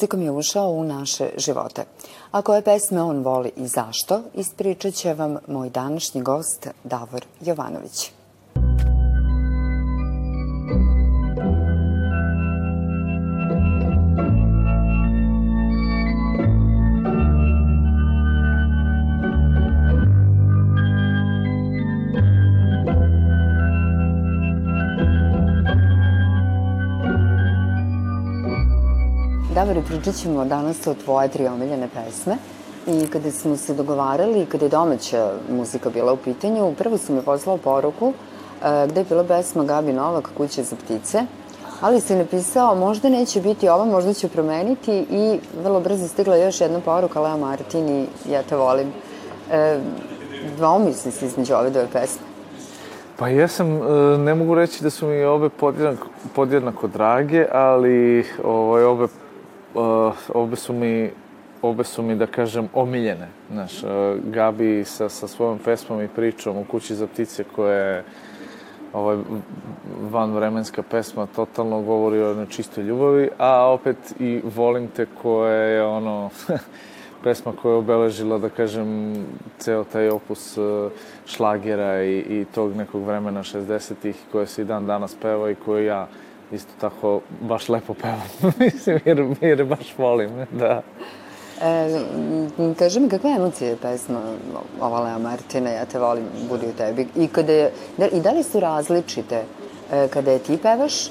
muzikom je ušao u naše živote. A koje pesme on voli i zašto, ispričat će vam moj današnji gost Davor Jovanović. Davore, pričat ćemo danas o tvoje tri omiljene pesme. I kada smo se dogovarali, kada je domaća muzika bila u pitanju, prvo su mi poslao poruku uh, gde je bila pesma Gabi Novak, Kuće za ptice, ali si napisao možda neće biti ova, možda ću promeniti i vrlo brzo stigla još jedna poruka Leo Martin i ja te volim. Uh, dvoumisli si između ove dve pesme. Pa jesam, ne mogu reći da su mi obe podjednako, podjednako drage, ali ovaj, obe uh, obe su mi obe su mi, da kažem, omiljene. Znaš, uh, Gabi sa, sa svojom pesmom i pričom u kući za ptice koja je ovaj, vanvremenska pesma totalno govori o nečistoj ljubavi, a opet i Volim te koja je ono pesma koja je obeležila, da kažem, ceo taj opus uh, šlagera i, i tog nekog vremena 60-ih koja se i dan danas peva i koju ja isto tako baš lepo pevam. Mislim, jer, jer baš volim, da. E, kaži mi, kakve emocije je pesma ova Lea Martina, ja te volim, budi u tebi? I, kada je, da, I da li su različite e, kada je ti pevaš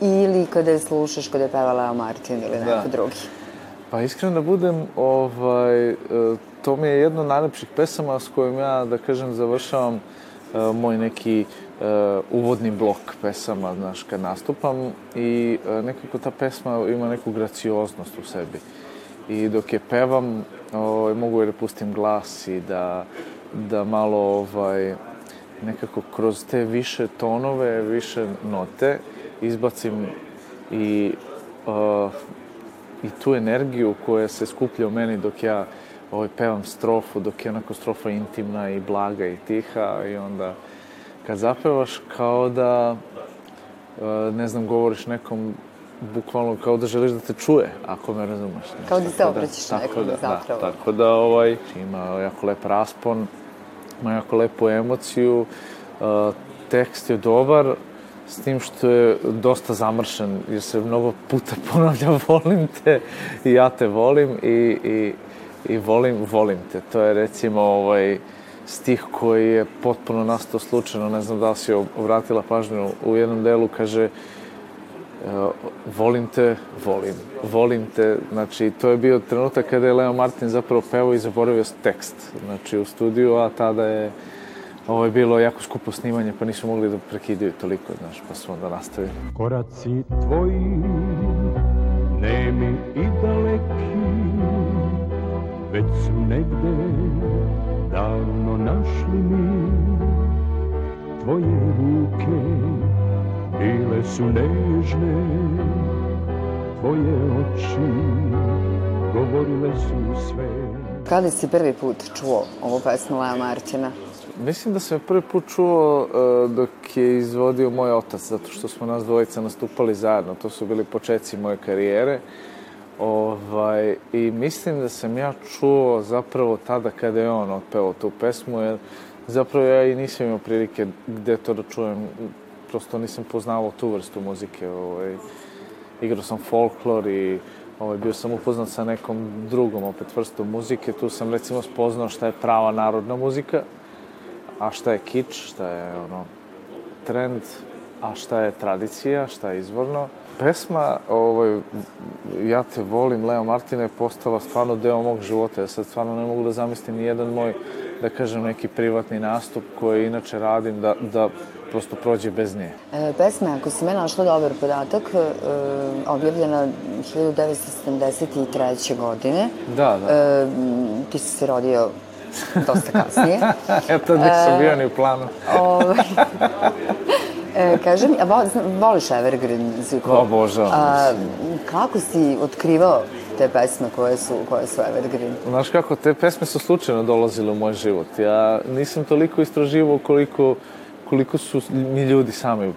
ili kada je slušaš kada je peva Lea Martin ili neko da. drugi? Pa iskreno da budem, ovaj, e, to mi je jedna od najlepših pesama s kojom ja, da kažem, završavam uh, moj neki uh, uvodni blok pesama, znaš, kad nastupam i uh, nekako ta pesma ima neku gracioznost u sebi. I dok je pevam, ovaj, mogu da pustim glas i da, da malo ovaj, nekako kroz te više tonove, više note izbacim i, uh, i tu energiju koja se skuplja u meni dok ja ovaj, pevam strofu, dok je onako strofa intimna i blaga i tiha i onda kad zapevaš kao da, e, ne znam, govoriš nekom bukvalno kao da želiš da te čuje, ako me razumeš. Znači, kao da se obraćaš da, nekom da, zapravo. Da, tako da ovaj, ima jako lep raspon, ima jako lepu emociju, uh, tekst je dobar, s tim što je dosta zamršen, jer se mnogo puta ponavlja volim te i ja te volim i, i, i volim, volim te. To je recimo ovaj, stih koji je potpuno nastao slučajno, ne znam da li si obratila pažnju, u jednom delu kaže uh, volim te, volim, volim te, znači to je bio trenutak kada je Leo Martin zapravo pevao i zaboravio tekst, znači u studiju, a tada je ovo je bilo jako skupo snimanje, pa nisu mogli da prekidaju toliko, znaš, pa su onda nastavili. Koraci tvoji, nemi i daleki, već su negde davno našli mi Tvoje ruke bile su nežne Tvoje oči govorile su sve Kada si prvi put čuo ovu pesmu Lea Martina? Mislim da sam prvi put čuo uh, dok je izvodio moj otac, zato što smo nas dvojica nastupali zajedno. To su bili početci moje karijere. Uh, Ovaj, I mislim da sam ja čuo zapravo tada kada je on otpevao tu pesmu, jer zapravo ja i nisam imao prilike gde to da čujem, prosto nisam poznavao tu vrstu muzike. Ovaj, igrao sam folklor i ovaj, bio sam upoznat sa nekom drugom opet vrstom muzike. Tu sam recimo spoznao šta je prava narodna muzika, a šta je kič, šta je ono trend, a šta je tradicija, šta je izvorno pesma, ovaj, ja te volim, Leo Martina je postala stvarno deo mog života. Ja sad stvarno ne mogu da zamislim ni jedan moj, da kažem, neki privatni nastup koji inače radim, da, da prosto prođe bez nje. E, pesma, ako si me našla dobar podatak, e, objavljena 1973. godine. Da, da. E, ti si se rodio dosta kasnije. Eto, nisam bio ni u planu. Ovaj, E, kaži mi, a voliš Evergreen muziku? Obožavam. A, kako si otkrivao te pesme koje su, koje su Evergreen? Znaš kako, te pesme su slučajno dolazile u moj život. Ja nisam toliko istraživao koliko, koliko su mi ljudi sami uh,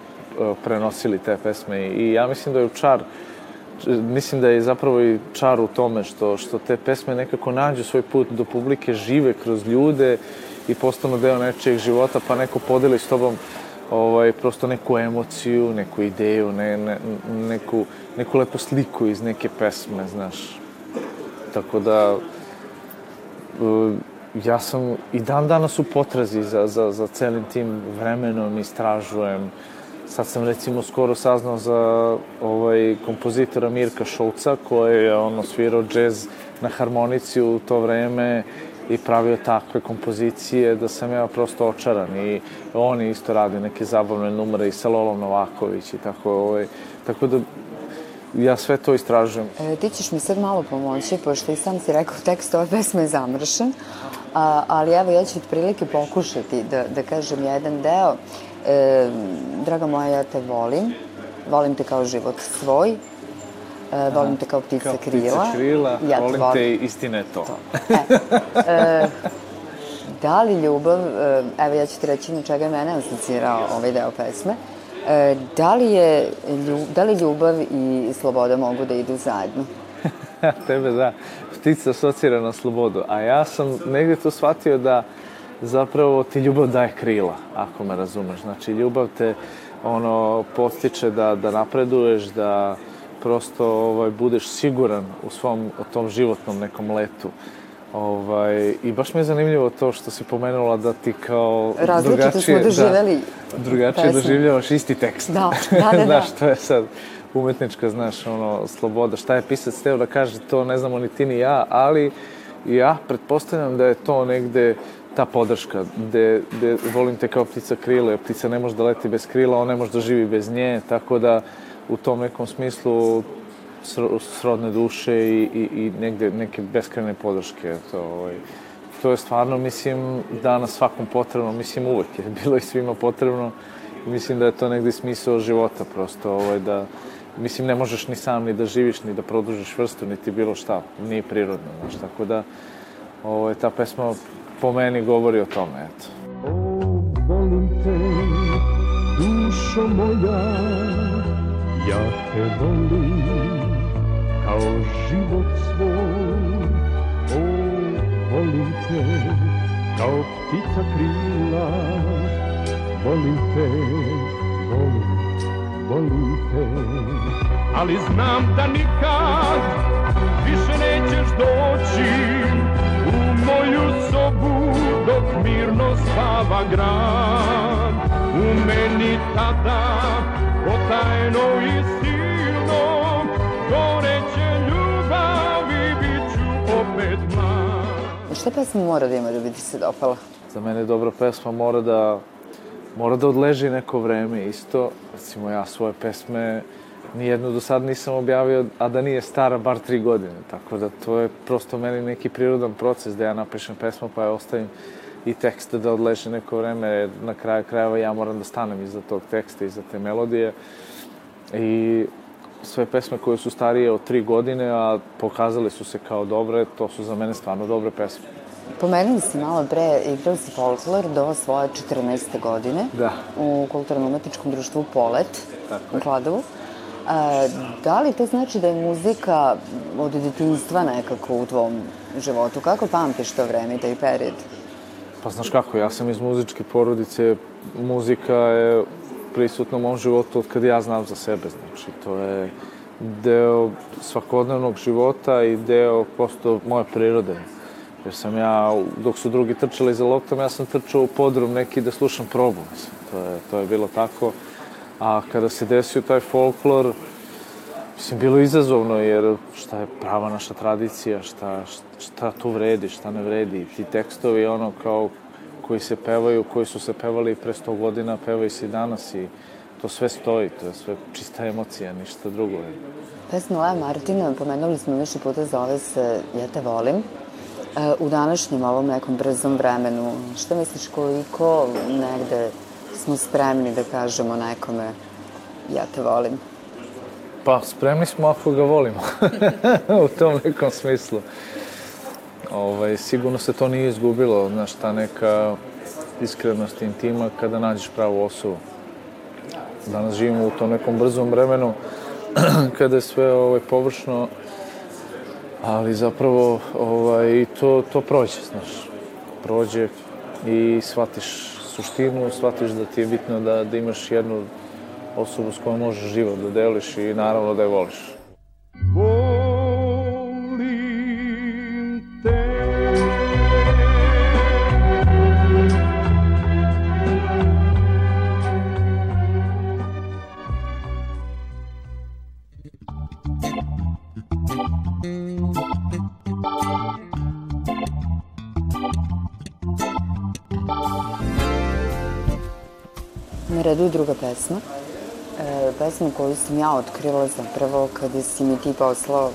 prenosili te pesme i ja mislim da je čar mislim da je zapravo i čar u tome što, što te pesme nekako nađu svoj put do publike, žive kroz ljude i postanu deo nečijeg života, pa neko podeli s tobom ovaj, prosto neku emociju, neku ideju, ne, ne, neku, neku lepu sliku iz neke pesme, znaš. Tako da, uh, ja sam i dan danas u potrazi za, za, za celim tim vremenom, istražujem. Sad sam recimo skoro saznao za ovaj kompozitora Mirka Šolca koji je ono svirao džez na harmonici u to vreme i pravio takve kompozicije da sam ja prosto očaran i on je isto radio neke zabavne numere i sa Lolom Novaković i tako ovaj, tako da ja sve to istražujem. E, ti ćeš mi sad malo pomoći, pošto i sam si rekao tekst ove pesme je zamršen, a, ali evo ja ću otprilike pokušati da, da kažem jedan deo. E, draga moja, ja te volim, volim te kao život svoj, volim te kao ptica Kao krila. ptica krila, ja volim volim te i istina je to. to. E, e, da li ljubav, e, evo ja ću ti reći na čega je mene asocirao ovaj deo pesme, e, da li, je, da li ljubav i sloboda mogu da idu zajedno? Tebe da, ptica asocira na slobodu, a ja sam negde to shvatio da zapravo ti ljubav daje krila, ako me razumeš. Znači, ljubav te ono, postiče da, da napreduješ, da prosto ovaj, budeš siguran u svom, o tom životnom nekom letu. Ovaj, I baš mi je zanimljivo to što si pomenula da ti kao Različito smo doživeli da, drugačije pesmu. doživljavaš isti tekst. Da, da, da, da. znaš, to je sad umetnička, znaš, ono, sloboda. Šta je pisac teo da kaže, to ne znamo ni ti ni ja, ali ja pretpostavljam da je to negde ta podrška, gde, gde volim te kao ptica krila, jer ptica ne može da leti bez krila, on ne može da živi bez nje, tako da u tom nekom smislu sro- srodne duše i, i, i negde neke beskrene podrške. To, ovaj, to je stvarno, mislim, danas svakom potrebno, mislim uvek je bilo i svima potrebno. Mislim da je to negde smisao života prosto, ovaj, da, mislim, ne možeš ni sam ni da živiš, ni da produžiš vrstu, niti bilo šta, nije prirodno, znaš, tako da, ovaj, ta pesma po meni govori o tome, eto. O, volim te, dušo moja, ja te volim kao život svoj. O, volim te, kao ptica krila, volim te, volim, volim te. Ali znam da nikad više nećeš doći u moju sobu dok mirno spava grad. U meni tada potajno i silno goreće ljubavi bit ću opet mlad. Šta pesma mora da ima da bi ti se dopala? Za mene dobra pesma mora da mora da odleži neko vreme isto. Recimo ja svoje pesme nijednu do sad nisam objavio, a da nije stara bar tri godine. Tako da to je prosto meni neki prirodan proces da ja napišem pesmu pa je ostavim i tekst da odleže neko vreme, na kraju krajeva ja moram da stanem iza tog teksta, iza te melodije. I sve pesme koje su starije od tri godine, a pokazale su se kao dobre, to su za mene stvarno dobre pesme. Pomenuli si malo pre, igrao si folklor do svoje 14. godine Da. u kulturno-umetničkom društvu Polet Tako u. Kladovu. A, da li to znači da je muzika od detinjstva nekako u tvom životu? Kako pamtiš to vreme i taj period? Pa znaš kako, ja sam iz muzičke porodice, muzika je prisutna u mom životu od kad ja znam za sebe, znači to je deo svakodnevnog života i deo prosto moje prirode. Jer sam ja, dok su drugi trčali za loptom, ja sam trčao u podrum neki da slušam probu, mislim, to je, to je bilo tako. A kada se desio taj folklor, Mislim, bilo je izazovno, jer šta je prava naša tradicija, šta, šta tu vredi, šta ne vredi. Ti tekstovi, ono, kao, koji se pevaju, koji su se pevali pre 100 godina, pevaju se i danas i to sve stoji, to je sve čista emocija, ništa drugo. Pesma Leja Martina, pomenuli smo više puta, zove se Ja te volim. E, u današnjem ovom nekom brzom vremenu, šta misliš koliko negde smo spremni da kažemo nekome ja te volim? Pa, spremni smo ako ga volimo, u tom nekom smislu. Ovaj, sigurno se to nije izgubilo, znaš, ta neka iskrenost, intima kada nađeš pravu osobu. Danas živimo u tom nekom brzom vremenu kada je sve ovaj, površno, ali zapravo ovaj, to, to prođe, znaš, prođe i shvatiš suštinu, shvatiš da ti je bitno da, da imaš jednu osobu s kojom možeš život da deliš i naravno da je voliš. Volim te Na redu je druga pesma. E, pesma koju sam ja otkrila zapravo kada si mi ti poslao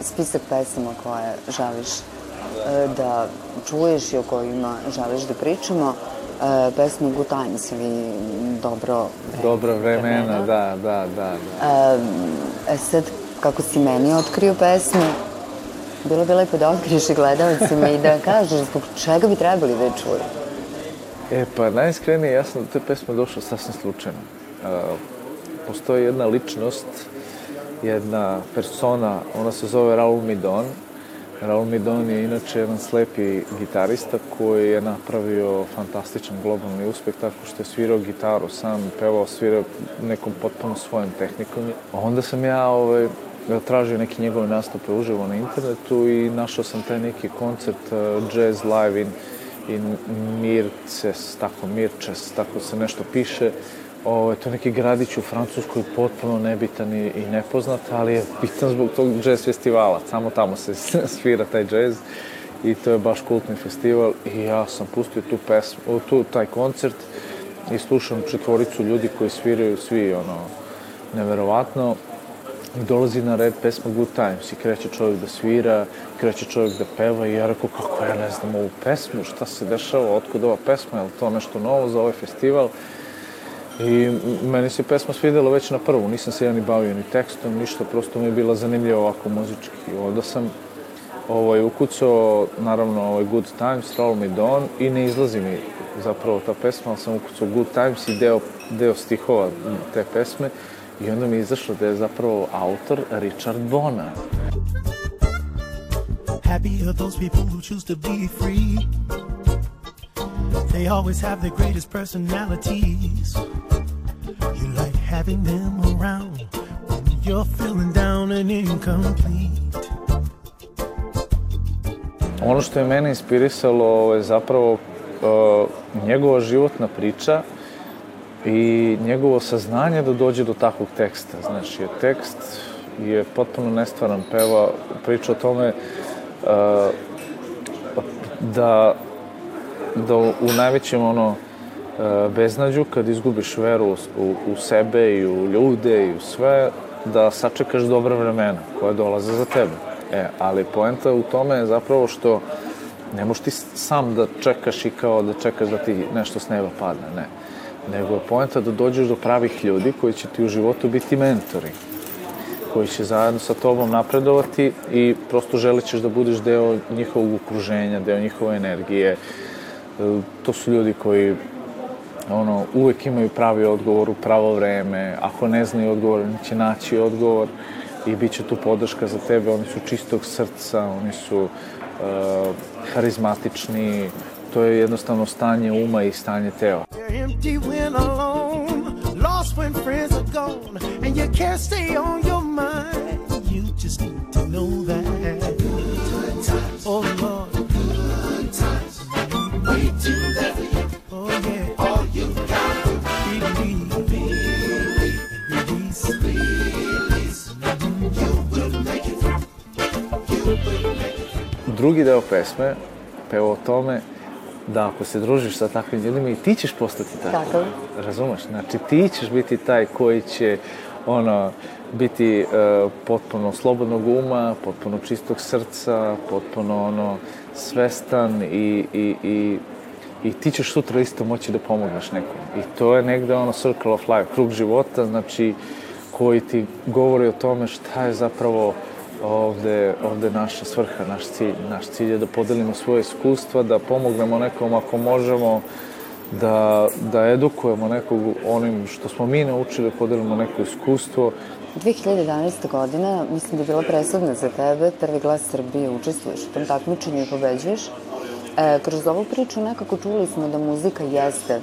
spisak pesama koje želiš e, da čuješ i o kojima želiš da pričamo. E, pesma Good Times ili Dobro vreme. Dobra vremena, da, da, da. da. E sad, kako si meni otkrio pesmu, bilo bi lepo da otkriješ i gledalcima i da kažeš zbog čega bi trebali da je čuju. E, pa najiskrenije, ja sam do te pesme došao sasvim slučajno. Postoji jedna ličnost, jedna persona, ona se zove Raul Midon. Raul Midon je inače jedan slepi gitarista koji je napravio fantastičan globalni uspeh tako što je svirao gitaru, sam pevao, svirao nekom potpuno svojom tehnikom. Onda sam ja ovaj, tražio neke njegove nastupe uživo na internetu i našao sam taj neki koncert uh, Jazz Live in, in Mirces, tako Mirčes, tako se nešto piše. Ovo, to je neki gradić u Francuskoj, potpuno nebitan i, i nepoznat, ali je bitan zbog tog jazz festivala. Samo tamo se svira taj jazz i to je baš kultni festival i ja sam pustio tu pesmu, tu, taj koncert i slušam četvoricu ljudi koji sviraju svi ono neverovatno dolazi na red pesma Good Times i kreće čovjek da svira, kreće čovjek da peva i ja rekao kako ja ne znam ovu pesmu, šta se dešava, otkud ova pesma, je li to nešto novo za ovaj festival? I meni se pesma svidela već na prvu, nisam se ja ni bavio ni tekstom, ništa, prosto mi je bila zanimljiva ovako muzički. Onda sam ovaj, ukucao, naravno, ovaj Good Times, Roll Me Down i ne izlazi mi zapravo ta pesma, ali sam ukucao Good Times i deo, deo stihova te pesme i onda mi je izašlo da je zapravo autor Richard Bona. Happy are those people who choose to be free. They always have the greatest personalities. You like having them around when you're feeling down and incomplete. Ono što je mene inspirisalo je zapravo uh, njegova životna priča i njegovo saznanje da dođe do takvog teksta. Znači, tekst je potpuno nestvaran, peva, priča o tome uh, da, da u najvećem ono, uh, beznađu, kad izgubiš veru u, u sebe i u ljude i u sve, da sačekaš dobra vremena koja dolaze za tebe. E, ali poenta u tome je zapravo što ne možeš ti sam da čekaš i kao da čekaš da ti nešto s neba padne, ne nego je poenta da dođeš do pravih ljudi koji će ti u životu biti mentori, koji će zajedno sa tobom napredovati i prosto želit ćeš da budeš deo njihovog okruženja, deo njihove energije. E, to su ljudi koji ono, uvek imaju pravi odgovor u pravo vreme, ako ne znaju odgovor, oni će naći odgovor i bit će tu podrška za tebe, oni su čistog srca, oni su uh, harizmatični, to je jednostavno stanje uma i stanje tela. You just need to know that. Drugi deo pesme peva o tome da ako se družiš sa takvim ljudima i ti ćeš postati takav. Takav. Razumeš? Znači ti ćeš biti taj koji će ono, biti uh, potpuno slobodnog uma, potpuno čistog srca, potpuno ono, svestan i, i, i, i ti ćeš sutra isto moći da pomogneš nekom. I to je negde ono circle of life, krug života, znači koji ti govori o tome šta je zapravo ovde, ovde naša svrha, naš cilj. Naš cilj je da podelimo svoje iskustva, da pomognemo nekom ako možemo, da, da edukujemo nekog onim što smo mi naučili, podelimo neko iskustvo. 2011. godina, mislim da je bila presudna za tebe, prvi glas Srbije, učestvuješ u tom takmičenju i pobeđuješ. E, kroz ovu priču nekako čuli smo da muzika jeste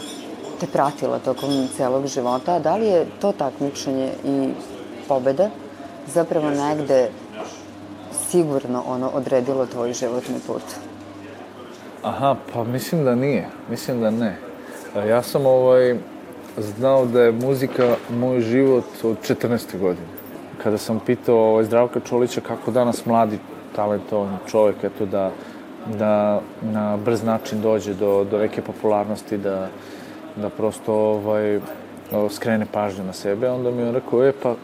te pratila tokom celog života, a da li je to takmičenje i pobeda zapravo negde sigurno ono odredilo tvoj životni put? Aha, pa mislim da nije. Mislim da ne. Ja sam ovaj, znao da je muzika moj život od 14. godine. Kada sam pitao ovaj, Zdravka Čolića kako danas mladi talentovan čovjek, eto da, da na brz način dođe do, do neke popularnosti, da, da prosto ovaj, skrene pažnju na sebe, onda mi on rekao, e pa,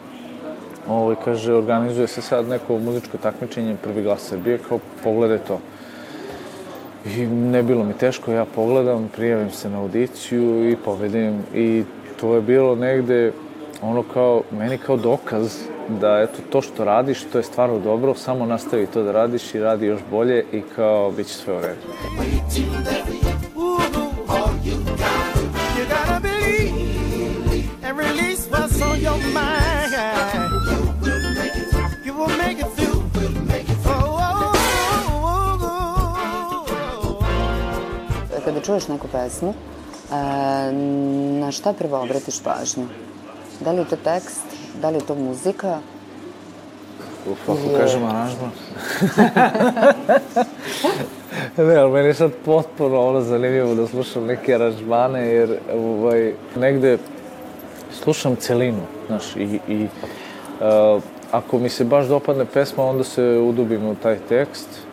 ovaj, kaže, organizuje se sad neko muzičko takmičenje, prvi glas Srbije, kao pogledaj to. I ne bilo mi teško, ja pogledam, prijavim se na audiciju i povedem. I to je bilo negde ono kao, meni kao dokaz da eto to što radiš, to je stvarno dobro, samo nastavi to da radiš i radi još bolje i kao bit će sve u redu. Your mind. Čuješ neku pesmu, e, na šta prvo obratiš pažnju? Da li je to tekst, da li je to muzika? Uf, ako Je. kažem aranžman. ne, ali meni je sad potpuno ono zanimljivo da slušam neke aranžmane, jer ovaj, negde slušam celinu, znaš, i, i uh, ako mi se baš dopadne pesma, onda se udubim u taj tekst.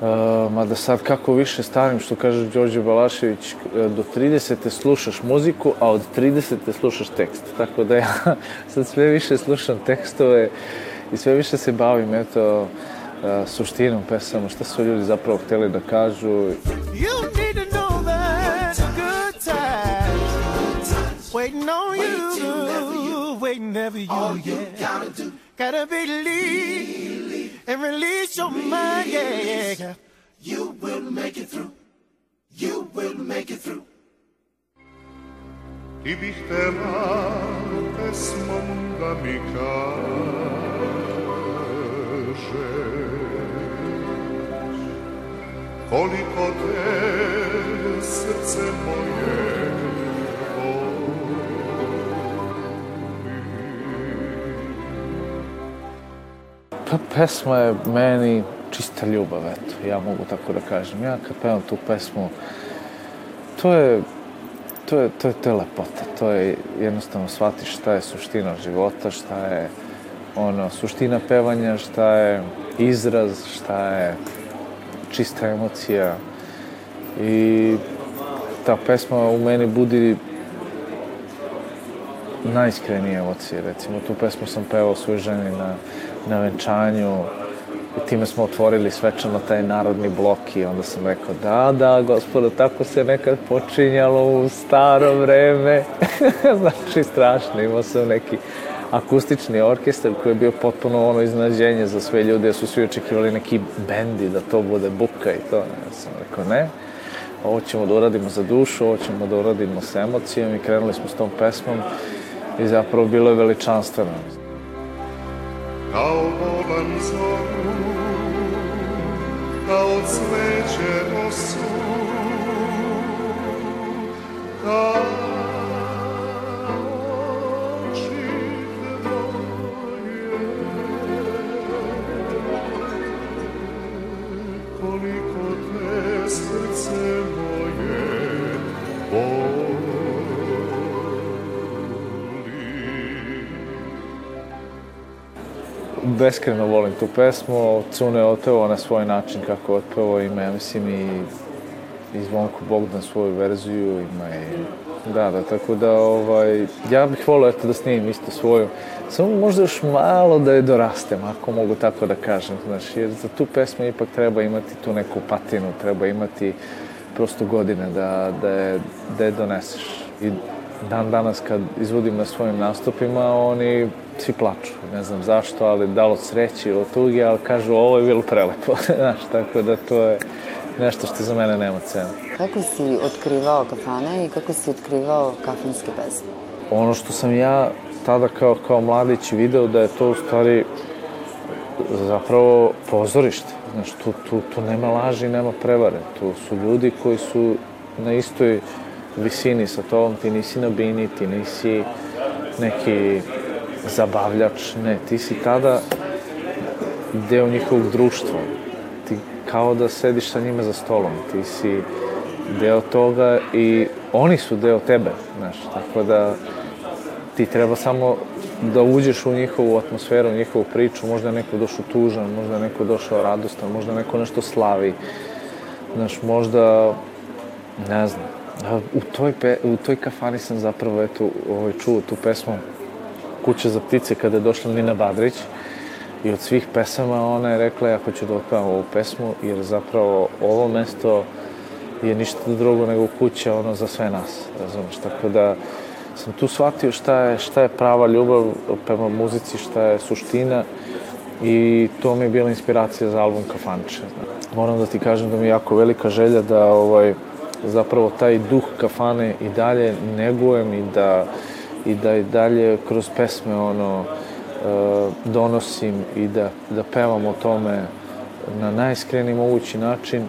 Uh, mada sad kako više starim, što kaže Đorđe Balašević, e, do 30. slušaš muziku, a od 30. slušaš tekst. Tako da ja sad sve više slušam tekstove i sve više se bavim, eto, uh, suštinom pesama, šta su ljudi zapravo hteli da kažu. You need to know that good times waiting on you, waiting ever you, yeah. Gotta believe and release your mind, yeah, yeah. You will make it through. You will make it through. Ti bih htela pesmom da mi kažeš Koliko te srce moje Pa pesma je meni čista ljubav, eto, ja mogu tako da kažem. Ja kad pevam tu pesmu, to je, to je, to je, to je lepota, to je jednostavno shvatiš šta je suština života, šta je ono, suština pevanja, šta je izraz, šta je čista emocija. I ta pesma u meni budi najiskrenije emocije. Recimo, tu pesmu sam pevao svoj ženi na, na venčanju i time smo otvorili svečano taj narodni blok i onda sam rekao, da, da, gospodo, tako se nekad počinjalo u staro vreme. znači, strašno, imao sam neki akustični orkestar koji je bio potpuno ono iznenađenje za sve ljude, jer su svi očekivali neki bendi, da to bude buka i to. Ja sam rekao, ne, ovo ćemo da uradimo za dušu, ovo ćemo da uradimo sa emocijom i krenuli smo s tom pesmom i zapravo bilo je veličanstveno. Kao bolan zoru, kao cveće osu, kao Beskreno volim tu pesmu, Cune otpevao na svoj način kako otpevao, ima, ja mislim, i, i Zvonko Bogdan svoju verziju, ima i... Da, da, tako da, ovaj, ja bih volio eto da snimim isto svoju, samo možda još malo da je dorastem, ako mogu tako da kažem, znaš, jer za tu pesmu ipak treba imati tu neku patinu, treba imati prosto godine da, da, je, da je doneseš. I dan danas kad izvodim na svojim nastupima, oni svi plaču. Ne znam zašto, ali da li od sreće ili od tuge, ali kažu ovo je bilo prelepo. Znaš, tako da to je nešto što za mene nema cenu. Kako si otkrivao kafane i kako si otkrivao kafanske pesme? Ono što sam ja tada kao, kao mladić video da je to u stvari zapravo pozorište. Znaš, tu, tu, tu nema laži, nema prevare. Tu su ljudi koji su na istoj visini sa tobom. Ti nisi na bini, ti nisi neki zabavljač. Ne, ti si tada deo njihovog društva. Ti kao da sediš sa njima za stolom. Ti si deo toga i oni su deo tebe, znaš. Tako da ti treba samo da uđeš u njihovu atmosferu, u njihovu priču, možda je neko došao tužan, možda je neko došao radostan, možda neko nešto slavi, znaš, možda, ne znam, u toj, pe, u toj kafani sam zapravo, eto, ovaj, čuo tu pesmu Kuća za ptice kada je došla Nina Badrić i od svih pesama ona je rekla ja hoću da otpevam ovu pesmu jer zapravo ovo mesto je ništa drugo nego kuća ono za sve nas, razumeš, tako da sam tu shvatio šta je, šta je prava ljubav prema muzici, šta je suština i to mi je bila inspiracija za album Kafanče. Moram da ti kažem da mi je jako velika želja da ovaj, zapravo taj duh kafane i dalje negujem i da i da i dalje kroz pesme ono e, donosim i da, da pevam o tome na najiskreniji mogući način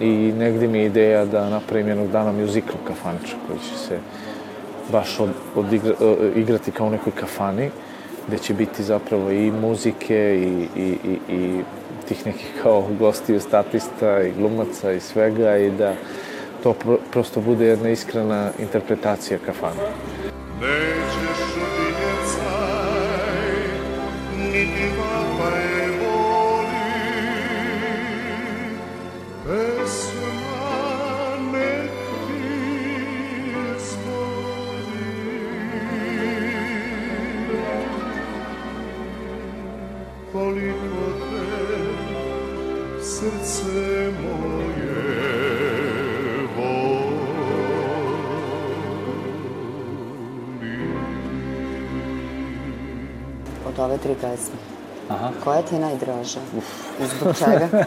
i negde mi je ideja da napravim jednog dana musical kafanča koji će se baš od, odigra, igrati kao u nekoj kafani, gde će biti zapravo i muzike i, i, i, i tih nekih kao gostiju, statista i glumaca i svega i da to pro, prosto bude jedna iskrena interpretacija kafana. Tri pesme. Aha. Koja ti je najdraža? I zbog čega?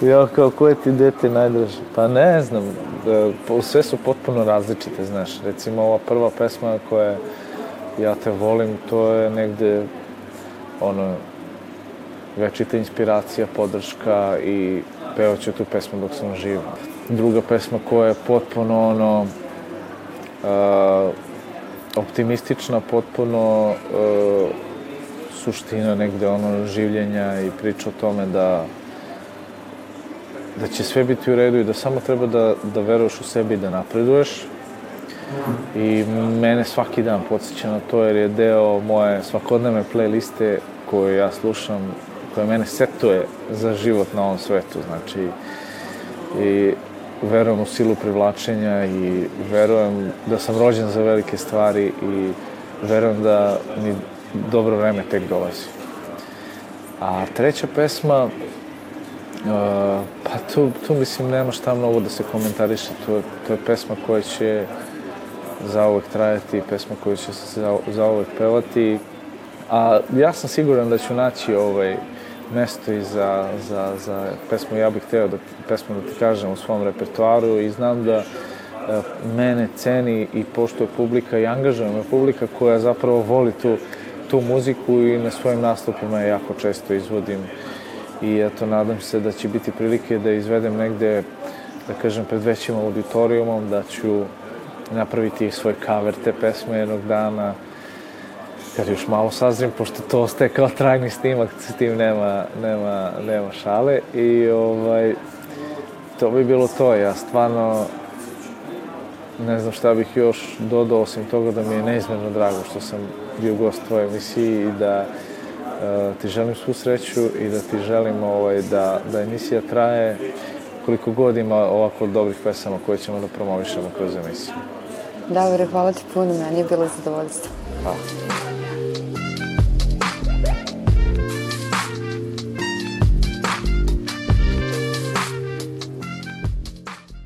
Ja, kao, koje ti dete najdraže? Pa ne znam, e, sve su potpuno različite, znaš. Recimo, ova prva pesma koja je Ja te volim, to je negde, ono, večita inspiracija, podrška i pevaću tu pesmu dok sam živ. Druga pesma koja je potpuno, ono, uh, optimistična, potpuno uh, suština negde, ono, življenja i priča o tome da da će sve biti u redu i da samo treba da, da veruješ u sebi i da napreduješ. I mene svaki dan podsjeća na to jer je deo moje svakodnevne playliste koju ja slušam, koja mene setuje za život na ovom svetu. Znači, i verujem u silu privlačenja i verujem da sam rođen za velike stvari i verujem da mi dobro vreme tek dolazi. A treća pesma, Uh, pa tu, tu mislim nema šta mnogo da se komentariše, to, to je pesma koja će zauvek trajati, pesma koju će se za, zauvek pevati, a ja sam siguran da ću naći ovaj mesto i za, za, za pesmu Ja bih hteo da, pesmu da ti kažem u svom repertoaru i znam da e, mene ceni i poštuje publika i angažuje me publika koja zapravo voli tu, tu muziku i na svojim nastupima je jako često izvodim. I eto, nadam se da će biti prilike da izvedem negde, da kažem, pred većim auditorijumom, da ću napraviti svoj cover te pesme jednog dana, kad još malo sazrim, pošto to ostaje kao trajni snimak, s tim nema, nema, nema šale i ovaj, to bi bilo to. Ja stvarno ne znam šta bih još dodao osim toga da mi je neizmjerno drago što sam bio gost tvoje emisiji i da e, ti želim svu sreću i da ti želim ovaj, da, da emisija traje koliko god ima ovako dobrih pesama koje ćemo da promovišemo kroz emisiju. Davore, hvala ti puno, meni je bilo zadovoljstvo. Hvala.